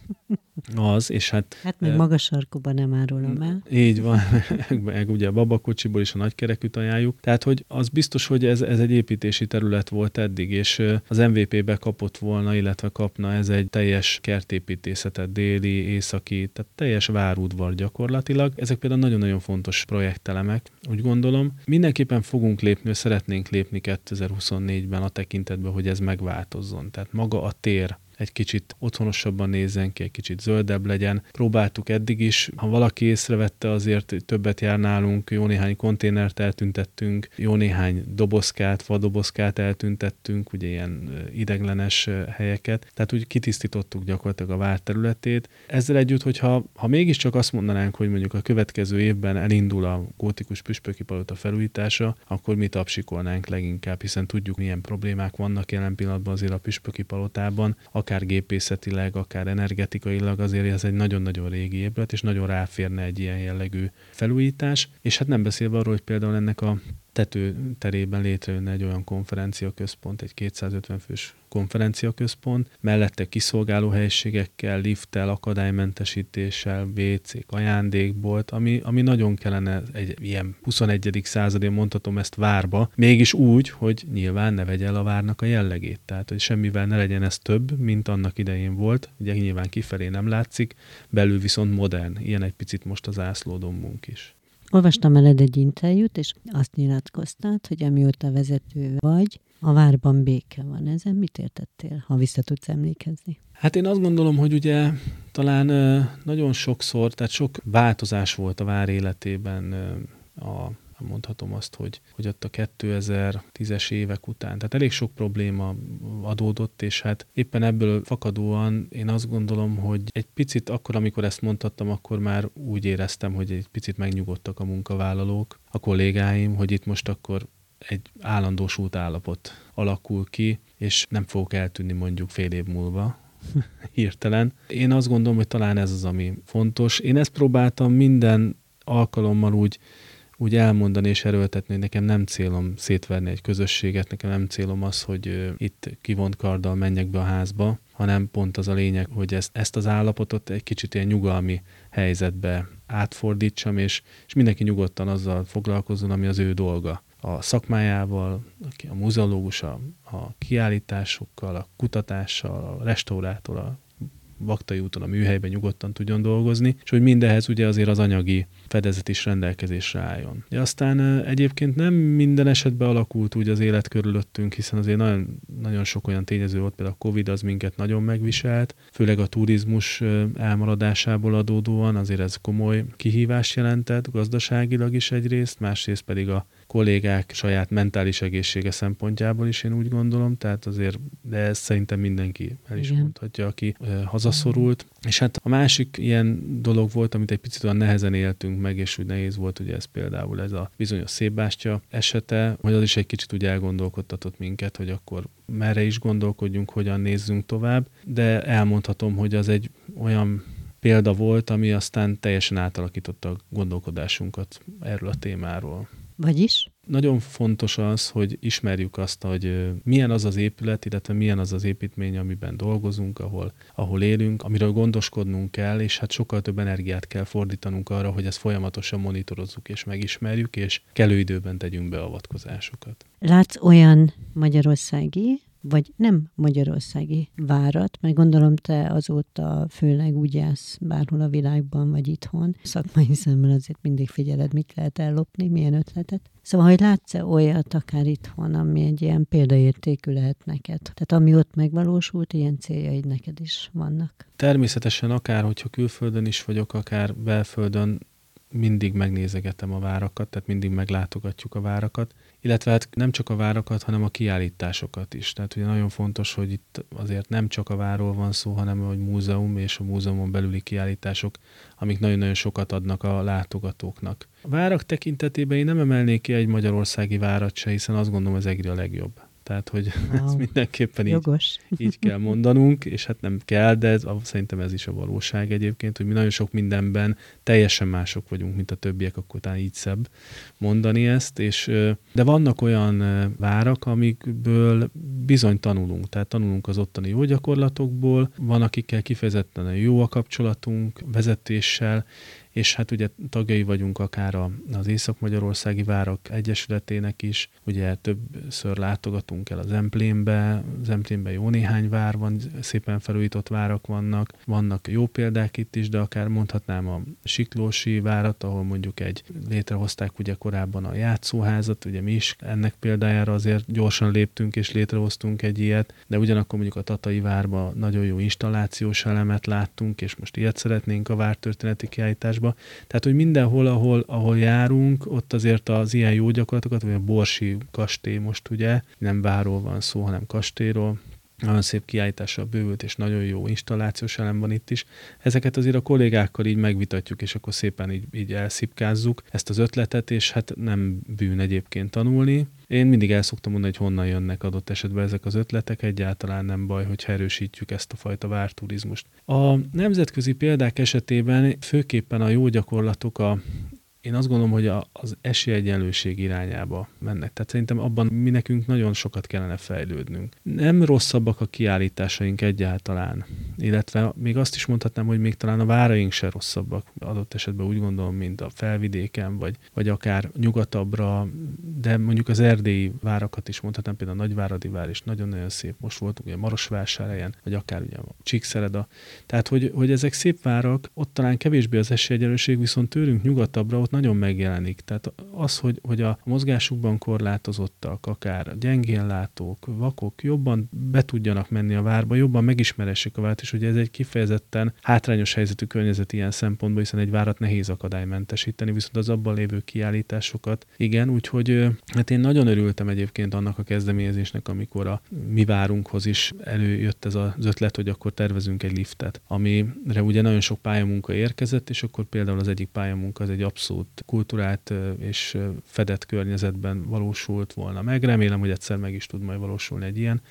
az, és hát...
Hát még magas sarkúban nem árulom el.
Így van, meg ugye a babakocsiból is a nagykerekűt ajánljuk. Tehát, hogy az biztos, hogy ez, ez egy építési terület volt eddig, és az MVP-be kapott volna, illetve kapna ez egy teljes kertépítészetet, déli, északi, tehát teljes várudvar gyakorlatilag ezek például nagyon-nagyon fontos projektelemek, úgy gondolom. Mindenképpen fogunk lépni, szeretnénk lépni 2024-ben a tekintetben, hogy ez megváltozzon. Tehát maga a tér, egy kicsit otthonosabban nézzen ki, egy kicsit zöldebb legyen. Próbáltuk eddig is, ha valaki észrevette, azért többet jár nálunk, jó néhány konténert eltüntettünk, jó néhány dobozkát, vadobozkát eltüntettünk, ugye ilyen ideglenes helyeket, tehát úgy kitisztítottuk gyakorlatilag a vár területét. Ezzel együtt, hogyha ha mégiscsak azt mondanánk, hogy mondjuk a következő évben elindul a gótikus püspöki palota felújítása, akkor mi tapsikolnánk leginkább, hiszen tudjuk, milyen problémák vannak jelen pillanatban azért a püspöki palotában. A akár gépészetileg, akár energetikailag azért ez egy nagyon-nagyon régi épület, és nagyon ráférne egy ilyen jellegű felújítás. És hát nem beszélve arról, hogy például ennek a tető terében létrejönne egy olyan konferenciaközpont, egy 250 fős konferenciaközpont, mellette kiszolgáló helységekkel, lifttel, akadálymentesítéssel, wc ajándékbolt, ami, ami nagyon kellene egy ilyen 21. századi, mondhatom ezt várba, mégis úgy, hogy nyilván ne vegye el a várnak a jellegét. Tehát, hogy semmivel ne legyen ez több, mint annak idején volt. Ugye nyilván kifelé nem látszik, belül viszont modern. Ilyen egy picit most az ászlódombunk is.
Olvastam eled egy interjút, és azt nyilatkoztad, hogy amióta vezető vagy, a várban béke van. Ezen mit értettél, ha vissza tudsz emlékezni?
Hát én azt gondolom, hogy ugye talán nagyon sokszor, tehát sok változás volt a vár életében a mondhatom azt, hogy, hogy ott a 2010-es évek után. Tehát elég sok probléma adódott, és hát éppen ebből fakadóan én azt gondolom, hogy egy picit akkor, amikor ezt mondhattam, akkor már úgy éreztem, hogy egy picit megnyugodtak a munkavállalók, a kollégáim, hogy itt most akkor egy állandósult állapot alakul ki, és nem fogok eltűnni mondjuk fél év múlva, hirtelen. Én azt gondolom, hogy talán ez az, ami fontos. Én ezt próbáltam minden alkalommal úgy úgy elmondani és erőltetni, hogy nekem nem célom szétverni egy közösséget, nekem nem célom az, hogy itt kivont karddal menjek be a házba, hanem pont az a lényeg, hogy ezt, ezt az állapotot egy kicsit ilyen nyugalmi helyzetbe átfordítsam, és, és mindenki nyugodtan azzal foglalkozzon, ami az ő dolga. A szakmájával, a muzeológus, a, a kiállításokkal, a kutatással, a restaurátor, a Vaktai úton, a műhelyben nyugodtan tudjon dolgozni, és hogy mindehez ugye azért az anyagi fedezet is rendelkezésre álljon. De aztán egyébként nem minden esetben alakult úgy az élet körülöttünk, hiszen azért nagyon, nagyon sok olyan tényező volt, például a Covid az minket nagyon megviselt, főleg a turizmus elmaradásából adódóan, azért ez komoly kihívást jelentett, gazdaságilag is egyrészt, másrészt pedig a kollégák saját mentális egészsége szempontjából is én úgy gondolom, tehát azért, de ezt szerintem mindenki el is Igen. mondhatja, aki hazaszorult. És hát a másik ilyen dolog volt, amit egy picit olyan nehezen éltünk meg, és úgy nehéz volt ugye ez például ez a bizonyos szépbástya esete, hogy az is egy kicsit úgy elgondolkodtatott minket, hogy akkor merre is gondolkodjunk, hogyan nézzünk tovább, de elmondhatom, hogy az egy olyan példa volt, ami aztán teljesen átalakította a gondolkodásunkat erről a témáról.
Vagyis?
Nagyon fontos az, hogy ismerjük azt, hogy milyen az az épület, illetve milyen az az építmény, amiben dolgozunk, ahol, ahol élünk, amiről gondoskodnunk kell, és hát sokkal több energiát kell fordítanunk arra, hogy ezt folyamatosan monitorozzuk és megismerjük, és kellő időben tegyünk beavatkozásokat.
Látsz olyan magyarországi vagy nem magyarországi várat, mert gondolom te azóta főleg úgy jársz bárhol a világban, vagy itthon. Szakmai szemmel azért mindig figyeled, mit lehet ellopni, milyen ötletet. Szóval, hogy látsz-e olyat akár itthon, ami egy ilyen példaértékű lehet neked? Tehát ami ott megvalósult, ilyen céljaid neked is vannak?
Természetesen akár, hogyha külföldön is vagyok, akár belföldön, mindig megnézegetem a várakat, tehát mindig meglátogatjuk a várakat, illetve hát nem csak a várakat, hanem a kiállításokat is. Tehát ugye nagyon fontos, hogy itt azért nem csak a várról van szó, hanem hogy múzeum és a múzeumon belüli kiállítások, amik nagyon-nagyon sokat adnak a látogatóknak. A várak tekintetében én nem emelnék ki egy magyarországi várat se, hiszen azt gondolom az EGRI a legjobb. Tehát, hogy wow. ez mindenképpen így, így kell mondanunk, és hát nem kell, de ez, szerintem ez is a valóság egyébként, hogy mi nagyon sok mindenben teljesen mások vagyunk, mint a többiek, akkor talán így szebb mondani ezt, és de vannak olyan várak, amikből bizony tanulunk, tehát tanulunk az ottani jó gyakorlatokból, van akikkel kifejezetten jó a kapcsolatunk, vezetéssel, és hát ugye tagjai vagyunk akár az Észak-Magyarországi Várak Egyesületének is, ugye többször látogatunk el az Emplénbe, az Emplénbe jó néhány vár van, szépen felújított várak vannak, vannak jó példák itt is, de akár mondhatnám a Siklósi várat, ahol mondjuk egy létrehozták ugye korábban a játszóházat, ugye mi is ennek példájára azért gyorsan léptünk és létrehoztunk egy ilyet, de ugyanakkor mondjuk a Tatai várba nagyon jó installációs elemet láttunk, és most ilyet szeretnénk a vártörténeti kiállításban, városba. Tehát, hogy mindenhol, ahol, ahol járunk, ott azért az ilyen jó gyakorlatokat, vagy a Borsi kastély most ugye, nem váról van szó, hanem kastélyról, nagyon szép kiállítással bővült, és nagyon jó installációs elem van itt is. Ezeket azért a kollégákkal így megvitatjuk, és akkor szépen így, így elszipkázzuk ezt az ötletet, és hát nem bűn egyébként tanulni. Én mindig el szoktam mondani, hogy honnan jönnek adott esetben ezek az ötletek, egyáltalán nem baj, hogy erősítjük ezt a fajta várturizmust. A nemzetközi példák esetében főképpen a jó gyakorlatok, a én azt gondolom, hogy a, az esélyegyenlőség irányába mennek. Tehát szerintem abban mi nekünk nagyon sokat kellene fejlődnünk. Nem rosszabbak a kiállításaink egyáltalán, illetve még azt is mondhatnám, hogy még talán a váraink se rosszabbak. Adott esetben úgy gondolom, mint a felvidéken, vagy, vagy akár nyugatabbra, de mondjuk az erdélyi várakat is mondhatnám, például a Nagyváradi vár is nagyon-nagyon szép. Most voltunk ugye Marosvásárhelyen, vagy akár ugye a Csíkszereda. Tehát, hogy, hogy ezek szép várak, ott talán kevésbé az esélyegyenlőség, viszont tőlünk nyugatabbra ott nagyon megjelenik. Tehát az, hogy, hogy a mozgásukban korlátozottak, akár gyengénlátók, vakok jobban be tudjanak menni a várba, jobban megismeressék a várt, és ugye ez egy kifejezetten hátrányos helyzetű környezet ilyen szempontból, hiszen egy várat nehéz akadálymentesíteni, viszont az abban lévő kiállításokat igen, úgyhogy hát én nagyon örültem egyébként annak a kezdeményezésnek, amikor a mi várunkhoz is előjött ez az ötlet, hogy akkor tervezünk egy liftet, amire ugye nagyon sok pályamunka érkezett, és akkor például az egyik pályamunka az egy abszolút abszolút kultúrált és fedett környezetben valósult volna meg. Remélem, hogy egyszer meg is tud majd valósulni egy ilyen,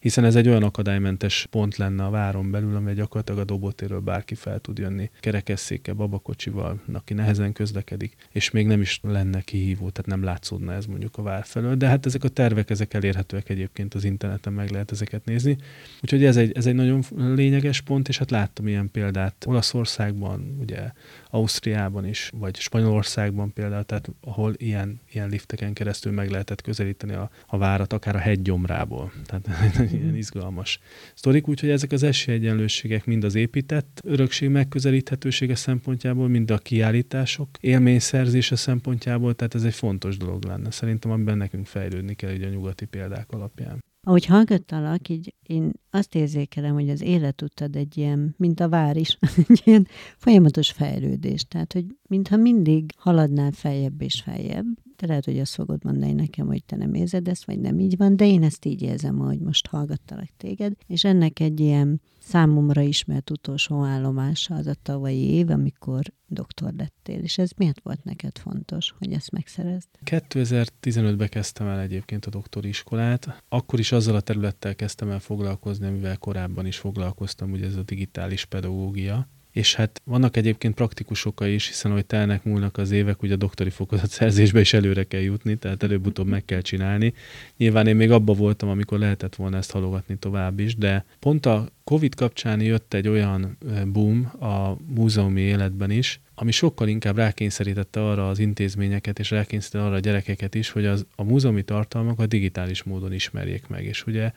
hiszen ez egy olyan akadálymentes pont lenne a váron belül, ami gyakorlatilag a dobotéről bárki fel tud jönni kerekesszéke, babakocsival, aki nehezen közlekedik, és még nem is lenne kihívó, tehát nem látszódna ez mondjuk a vár felől. De hát ezek a tervek, ezek elérhetőek egyébként az interneten, meg lehet ezeket nézni. Úgyhogy ez egy, ez egy nagyon lényeges pont, és hát láttam ilyen példát Olaszországban, ugye Ausztriában is, vagy Spanyolországban például, tehát ahol ilyen, ilyen lifteken keresztül meg lehetett közelíteni a, a várat, akár a hegygyomrából. Tehát ilyen izgalmas sztorik, úgyhogy ezek az esélyegyenlőségek mind az épített örökség megközelíthetősége szempontjából, mind a kiállítások élményszerzése szempontjából, tehát ez egy fontos dolog lenne. Szerintem, amiben nekünk fejlődni kell így a nyugati példák alapján.
Ahogy hallgattalak, így én azt érzékelem, hogy az életutad egy ilyen, mint a vár is, egy ilyen folyamatos fejlődés. Tehát, hogy mintha mindig haladnál feljebb és feljebb, te lehet, hogy azt fogod mondani nekem, hogy te nem érzed ezt, vagy nem így van, de én ezt így érzem, hogy most hallgattalak téged, és ennek egy ilyen számomra ismert utolsó állomása az a tavalyi év, amikor doktor lettél, és ez miért volt neked fontos, hogy ezt megszerezd?
2015-ben kezdtem el egyébként a doktori iskolát, akkor is azzal a területtel kezdtem el foglalkozni, amivel korábban is foglalkoztam, ugye ez a digitális pedagógia, és hát vannak egyébként praktikus okai is, hiszen hogy telnek múlnak az évek, ugye a doktori fokozat szerzésbe is előre kell jutni, tehát előbb-utóbb meg kell csinálni. Nyilván én még abba voltam, amikor lehetett volna ezt halogatni tovább is, de pont a Covid kapcsán jött egy olyan boom a múzeumi életben is, ami sokkal inkább rákényszerítette arra az intézményeket, és rákényszerítette arra a gyerekeket is, hogy az, a múzeumi tartalmakat digitális módon ismerjék meg. És ugye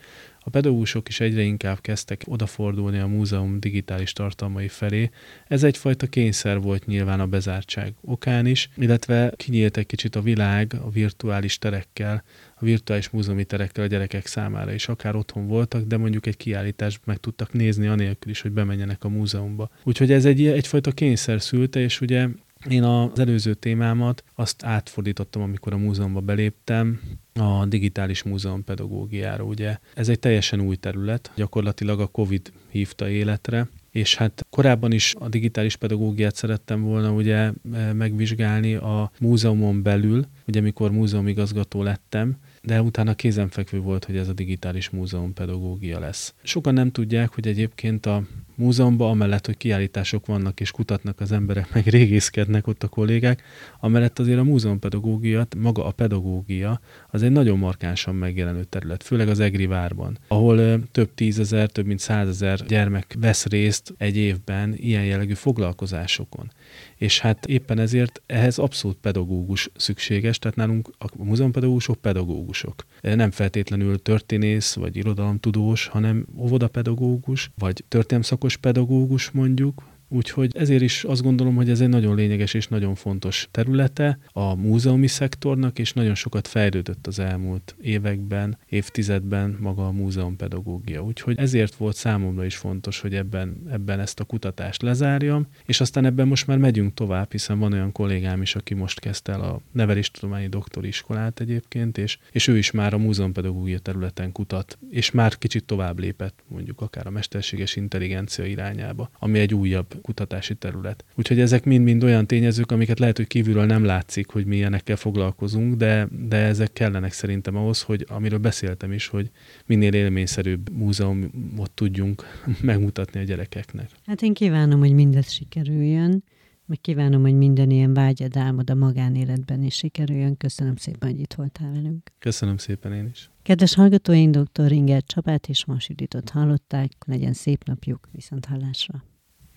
a pedagógusok is egyre inkább kezdtek odafordulni a múzeum digitális tartalmai felé. Ez egyfajta kényszer volt nyilván a bezártság okán is, illetve kinyílt egy kicsit a világ a virtuális terekkel, a virtuális múzeumi terekkel a gyerekek számára is. Akár otthon voltak, de mondjuk egy kiállítást meg tudtak nézni anélkül is, hogy bemenjenek a múzeumba. Úgyhogy ez egy, egyfajta kényszer szülte, és ugye én az előző témámat azt átfordítottam, amikor a múzeumba beléptem, a digitális múzeum pedagógiára, ugye. Ez egy teljesen új terület, gyakorlatilag a Covid hívta életre, és hát korábban is a digitális pedagógiát szerettem volna ugye megvizsgálni a múzeumon belül, ugye mikor múzeumigazgató lettem, de utána kézenfekvő volt, hogy ez a digitális múzeum pedagógia lesz. Sokan nem tudják, hogy egyébként a múzeumban, amellett, hogy kiállítások vannak és kutatnak az emberek, meg régészkednek ott a kollégák, amellett azért a múzeumpedagógia, maga a pedagógia, az egy nagyon markánsan megjelenő terület, főleg az Egri várban, ahol több tízezer, több mint százezer gyermek vesz részt egy évben ilyen jellegű foglalkozásokon és hát éppen ezért ehhez abszolút pedagógus szükséges, tehát nálunk a múzeumpedagógusok pedagógusok. Nem feltétlenül történész vagy irodalomtudós, hanem óvodapedagógus, vagy történelmszakos pedagógus mondjuk, Úgyhogy ezért is azt gondolom, hogy ez egy nagyon lényeges és nagyon fontos területe a múzeumi szektornak, és nagyon sokat fejlődött az elmúlt években, évtizedben maga a múzeumpedagógia. Úgyhogy ezért volt számomra is fontos, hogy ebben, ebben ezt a kutatást lezárjam, és aztán ebben most már megyünk tovább, hiszen van olyan kollégám is, aki most kezdte el a neveléstudományi doktori iskolát egyébként, és, és ő is már a múzeumpedagógia területen kutat, és már kicsit tovább lépett, mondjuk akár a mesterséges intelligencia irányába, ami egy újabb kutatási terület. Úgyhogy ezek mind-mind olyan tényezők, amiket lehet, hogy kívülről nem látszik, hogy milyenekkel foglalkozunk, de, de ezek kellenek szerintem ahhoz, hogy amiről beszéltem is, hogy minél élményszerűbb múzeumot tudjunk megmutatni a gyerekeknek.
Hát én kívánom, hogy mindez sikerüljön, meg kívánom, hogy minden ilyen vágyad, álmod a magánéletben is sikerüljön. Köszönöm szépen, hogy itt voltál velünk.
Köszönöm szépen én is.
Kedves hallgatóink, dr. Inger Csapát és Masiditot hallották. Legyen szép napjuk, viszont hallásra.